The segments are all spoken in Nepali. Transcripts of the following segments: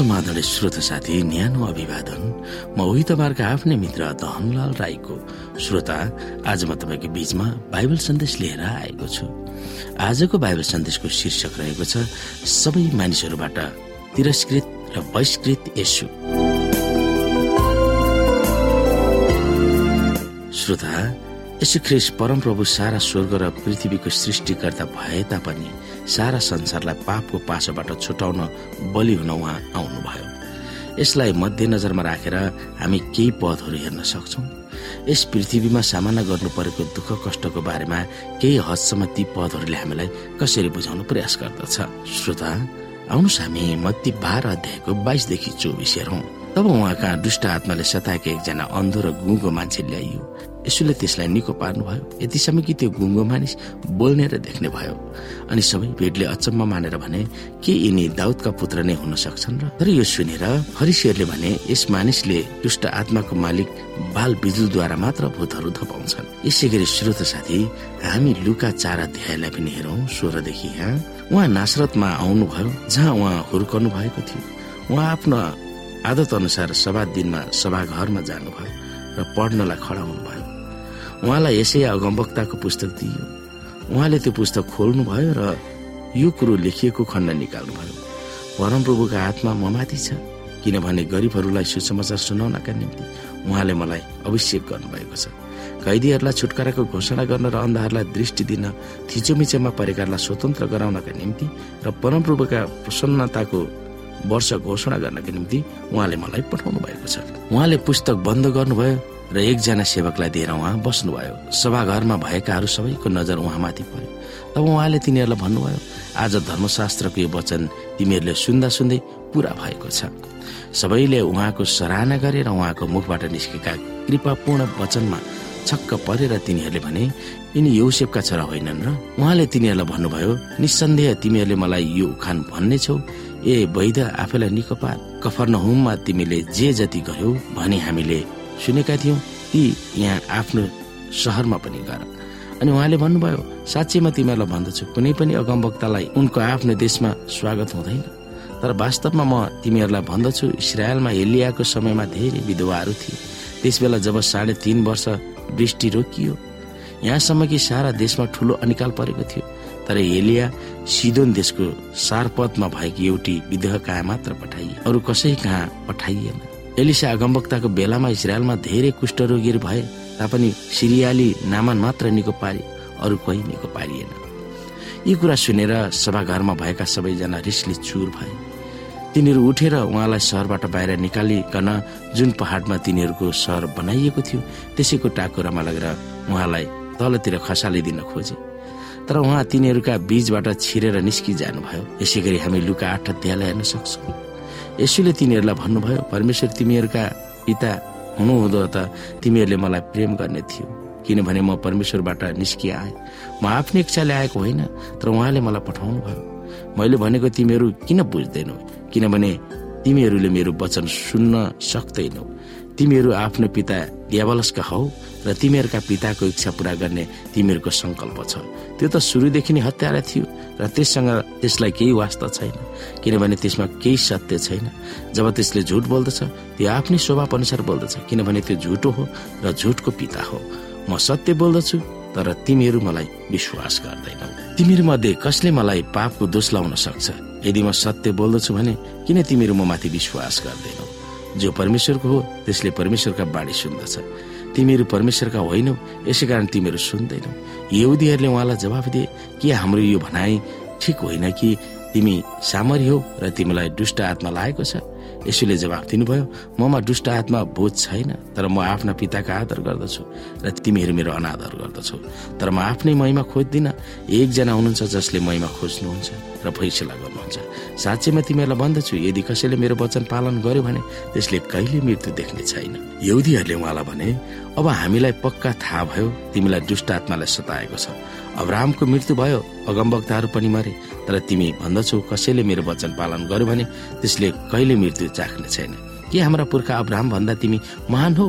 समाधान श्रोत साथी न्यानो अभिवादन। म उही तपाईँहरूको आफ्नै मित्र धनलाल राईको श्रोता। आज म तपाईँको बीचमा बाइबल सन्देश लिएर आएको छु। आजको बाइबल सन्देशको शीर्षक रहेको छ सबै मानिसहरूबाट तिरस्कृत र बहिष्कृत यसु श्रोता यसु ख्रिस परमप्रभु सारा स्वर्ग र पृथ्वीको सृष्टिकर्ता भए तापनि सारा संसारलाई पापको पासोबाट छुटाउन बलि हुन उहाँ आउनुभयो। यसलाई मध्यनजरमा राखेर हामी केही पदहरू हेर्न सक्छौ। यस पृथ्वीमा सामना गर्नु परेको दुःख कष्टको बारेमा केही हदसम्म ती पदहरूले हामीलाई कसरी बुझाउन प्रयास गर्दछ। श्रोता आउनुहोस् हामी मत्ती बाह्र अध्यायको बाइसदेखि चौबिस हेरौँ। तब उहाँ कहाँ दुष्ट आत्माले सताएको एकजना अन्धो र गुङ्गो मान्छे ल्याइयो। यसोले त्यसलाई निको पार्नुभयो। यतिसम्म कि त्यो गुङ्गो मानिस बोल्ने र देख्ने भयो। अनि सबै भेटले अचम्म मानेर भने के यिनी दाउदका पुत्र नै हुन सक्छन् र? तर यो सुनेर फरिसीहरूले भने यस मानिसले दुष्ट आत्माको मालिक बाल बिजुद्वारा मात्र भूतहरू धपाउँछन् यसै गरी श्रोत साथी हामी लुका चार अध्यायलाई पनि हेरौँ सोह्रदेखि यहाँ। उहाँ नासरतमा आउनुभयो जहाँ उहाँ हुर्कनु भएको थियो। उहाँ आफ्नो आदत अनुसार सभा दिनमा सभाघरमा जानुभयो र पढ्नलाई खडा हुनुभयो। उहाँलाई यसै अगमवक्ताको पुस्तक दिइयो। उहाँले त्यो पुस्तक खोल्नुभयो र यो कुरो लेखिएको खण्ड निकाल्नुभयो। परमप्रभुका हातमा ममाथि छ किनभने गरिबहरूलाई सुसमाचार सुनाउनका निम्ति उहाँले मलाई अभिषेक गर्नुभएको छ। कैदीहरूलाई छुटकाराको घोषणा गर्न र अन्धाहरूलाई दृष्टि दिन थिचोमिचोमा परेकाहरूलाई स्वतन्त्र गराउनका निम्ति र परमप्रभुका प्रसन्नताको वर्ष घोषणा गर्नका निम्ति उहाँले मलाई पठाउनु भएको छ। उहाँले पुस्तक बन्द गर्नुभयो र एकजना सेवकलाई दिएर उहाँ बस्नुभयो। सभाघरमा भएकाहरू सबैको नजर उहाँमाथि पर्यो। तब उहाँले तिनीहरूलाई भन्नुभयो आज धर्मशास्त्रको यो वचन तिमीहरूले सुन्दा सुन्दै पुरा भएको छ। सबैले उहाँको सराहना गरेर उहाँको मुखबाट निस्केका कृपापूर्ण वचनमा छक्क परेर तिनीहरूले भने यिनी यौसेपका छोरा होइनन् र? उहाँले तिनीहरूलाई भन्नुभयो निसन्देह तिमीहरूले मलाई यो उखान भन्ने छौ ए वैद आफैलाई निको पार। कफर्न हुममा तिमीले जे जति गर्यो भने हामीले सुनेका थियौँ। ती यहाँ आफ्नो सहरमा पनि गर अनि उहाँले भन्नुभयो साँच्चैमा तिमीहरूलाई भन्दछु कुनै पनि अगमवक्तालाई उनको आफ्नो देशमा स्वागत हुँदैन। तर वास्तवमा म तिमीहरूलाई भन्दछु इसरायलमा हेलियाको समयमा धेरै विधवाहरू थिए। त्यस बेला जब साढे तिन वर्ष वृष्टि रोकियो यहाँसम्म कि सारा देशमा ठुलो अनिकाल परेको थियो। तर हेलिया सिदोन देशको सारपथमा भएकी एउटी विधवा कहाँ मात्र पठाइए। अरू कसै कहाँ पठाइएन। एलिसा अगमवक्ताको बेलामा इसरायलमा धेरै कुष्ठरोगीहरू भए तापनि सिरियाली नामान मात्र निको पारे अरू कोही निको पारिएन। यी कुरा सुनेर सभाघरमा भएका सबैजना रिसले चुर भए। तिनीहरू उठेर उहाँलाई सहरबाट बाहिर निकालिकन जुन पहाडमा तिनीहरूको सहर बनाइएको थियो त्यसैको टाकुरामा लगेर उहाँलाई तलतिर खसालिदिन खोजे। तर उहाँ तिनीहरूका बीचबाट छिरेर निस्किजानुभयो। यसै गरी हामी लुका आठ अध्यायलाई हेर्न सक्छौँ। यसुले तिनीहरूलाई भन्नुभयो परमेश्वर तिमीहरूका पिता हुनुहुँदो त तिमीहरूले मलाई प्रेम गर्ने थियो किनभने म परमेश्वरबाट निस्किए आएँ। म आफ्नै इच्छाले आएको होइन तर उहाँले मलाई पठाउनु भयो मैले भनेको तिमीहरू किन बुझ्दैनौ किनभने तिमीहरूले मेरो वचन सुन्न सक्दैनौ। तिमीहरू आफ्नो पिता दियावलसका हौ र तिमीहरूका पिताको इच्छा पूरा गर्ने तिमीहरूको संकल्प छ। त्यो त सुरुदेखि नै हत्यारा थियो र त्यससँग त्यसलाई केही वास्ता छैन किनभने त्यसमा केही सत्य छैन। जब त्यसले झुट बोल्दछ त्यो आफ्नै स्वभाव अनुसार बोल्दछ किनभने त्यो झुटो हो र झुटको पिता हो। म सत्य बोल्दछु तर तिमीहरू मलाई विश्वास गर्दैनौ। तिमीहरू मध्ये कसले मलाई पापको दोष लाउन सक्छ? यदि म सत्य बोल्दछु भने किन तिमीहरू म माथि विश्वास गर्दैनौ? जो परमेश्वरको हो त्यसले परमेश्वरका बाणी सुन्दछ। तिमीहरू परमेश्वरका होइनौ यसै कारण तिमीहरू सुन्दैनौ। यहुदीहरूले उहाँलाई जवाफ दिए कि हाम्रो यो भनाइ ठिक होइन कि तिमी सामरी हो र तिमीलाई दुष्ट आत्मा लागेको छ? यसुले जवाफ दिनुभयो ममा दुष्ट आत्मा बोध छैन तर म आफ्ना पिताका आदर गर्दछु र तिमीहरू मेरो अनादर गर्दछौ। तर म आफ्नै महिमा खोज्दिन। एकजना हुनुहुन्छ जसले महिमा खोज्नुहुन्छ र फैसला गर्नुहुन्छ। साँच्चैमा तिमीहरूलाई भन्दछु यदि कसैले मेरो वचन पालन गर्यो भने त्यसले कहिले मृत्यु देख्ने छैन। यहुदीहरूले उहाँलाई भने अब हामीलाई पक्का थाहा भयो तिमीलाई दुष्ट आत्मालाई सताएको छ। अब्राहमको मृत्यु भयो अगमवक्ताहरू पनि मरे। तर तिमी भन्दछौ कसैले मेरो वचन पालन गर्यो भने त्यसले कहिले मृत्यु चाख्ने छैन। के हाम्रा पुर्खा अब्राहम भन्दा तिमी महान हौ?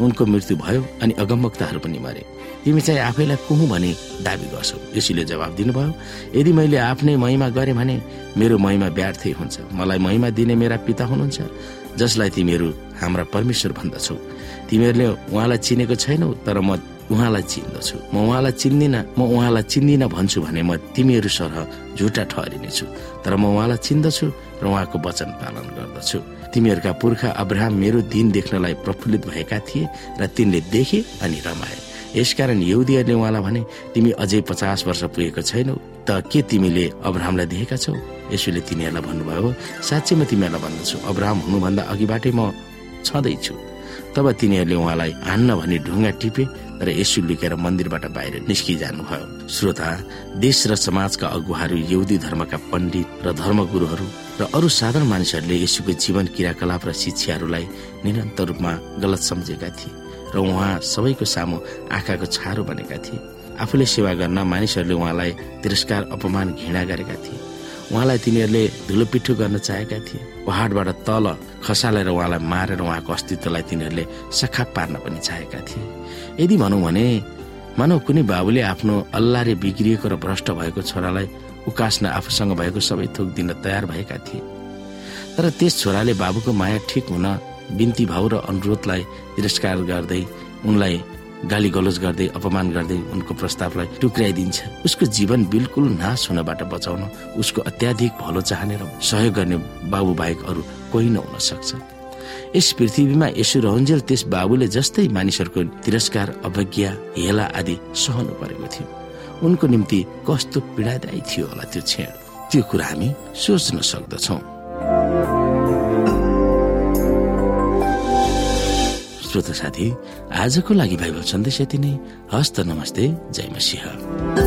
उनको मृत्यु भयो अनि अगमवक्ताहरू पनि मरे। तिमी चाहिँ आफैलाई कुहु भने दावी गर्छौ। यसैले जवाब दिनुभयो यदि मैले आफ्नै महिमा गरेँ भने मेरो महिमा व्यर्थै हुन्छ। मलाई महिमा दिने मेरा पिता हुनुहुन्छ जसलाई तिमीहरू हाम्रा परमेश्वर भन्दछौ तिमीहरूले उहाँलाई चिनेको छैनौ तर म उहाँलाई चिन्दछु। म उहाँलाई चिन्दिनँ म उहाँलाई चिन्दिनँ भन्छु भने म तिमीहरू सरह झुटा ठहरिनेछु। तर म उहाँलाई चिन्दछु र उहाँको वचन पालन गर्दछु। तिमीहरूका पुर्खा अब्राहम मेरो दिन देख्नलाई प्रफुल्लित भएका थिए र तिनले देखे अनि रमाए। यसकारण यहुदीहरूले उहाँलाई भने तिमी अझै पचास वर्ष पुगेको छैनौ त के तिमीले अब्राहमलाई देखेका छौ? यसुले तिनीहरूलाई भन्नुभयो साँच्चै म तिमीहरूलाई भन्दछु अब्राहम हुनुभन्दा अघिबाटै म छँदैछु। तब तिनीहरूले उहाँलाई हान्न भनी ढुङ्गा टिपे र यसु लुकेर मन्दिरबाट बाहिर निस्किजानुभयो। श्रोता देश र समाजका अगुवाहरू यहुदी धर्मका पण्डित र धर्मगुरुहरू र अरू साधारण मानिसहरूले यसुको जीवन क्रियाकलाप र शिक्षाहरूलाई निरन्तर रूपमा गलत सम्झेका थिए र उहाँ सबैको सामु आँखाको छारो बनेका थिए। आफूले सेवा गर्न मानिसहरूले उहाँलाई तिरस्कार अपमान घृणा गरेका थिए। उहाँलाई तिनीहरूले धुलो पिठो गर्न चाहेका थिए। पहाडबाट तल खसालेर उहाँलाई मारेर उहाँको अस्तित्वलाई तिनीहरूले सखा पार्न पनि चाहेका थिए। यदि भनौँ भने मानव कुनै बाबुले आफ्नो अल्लाहले बिग्रिएको र भ्रष्ट भएको छोरालाई उकास्न आफूसँग भएको सबै थोक दिन तयार भएका थिए। तर त्यस छोराले बाबुको माया ठिक हुन बिन्ती भाउ र अनुरोधलाई तिरस्कार गर्दै उनलाई गाली गलोज गर्दै अपमान गर्दै उनको प्रस्तावलाई टुक्राइदिन्छ उसको जीवन बिल्कुल नाश हुनबाट बचाउन उसको अत्याधिक भलो चाहने र सहयोग गर्ने बाबु बाहेक अरू कोही नहुन सक्छ। यस पृथ्वीमा यसो रहन्जेल त्यस बाबुले जस्तै मानिसहरूको तिरस्कार अवज्ञा हेला आदि सहनु परेको थियो। उनको निम्ति कस्तो पीडादायी थियो होला त्यो क्षण। त्यो कुरा हामी सोच्न सक्दछौँ। श्रोता साथी आजको लागि बाइबल सन्देश यति नै। हस्त नमस्ते जय मसिंह।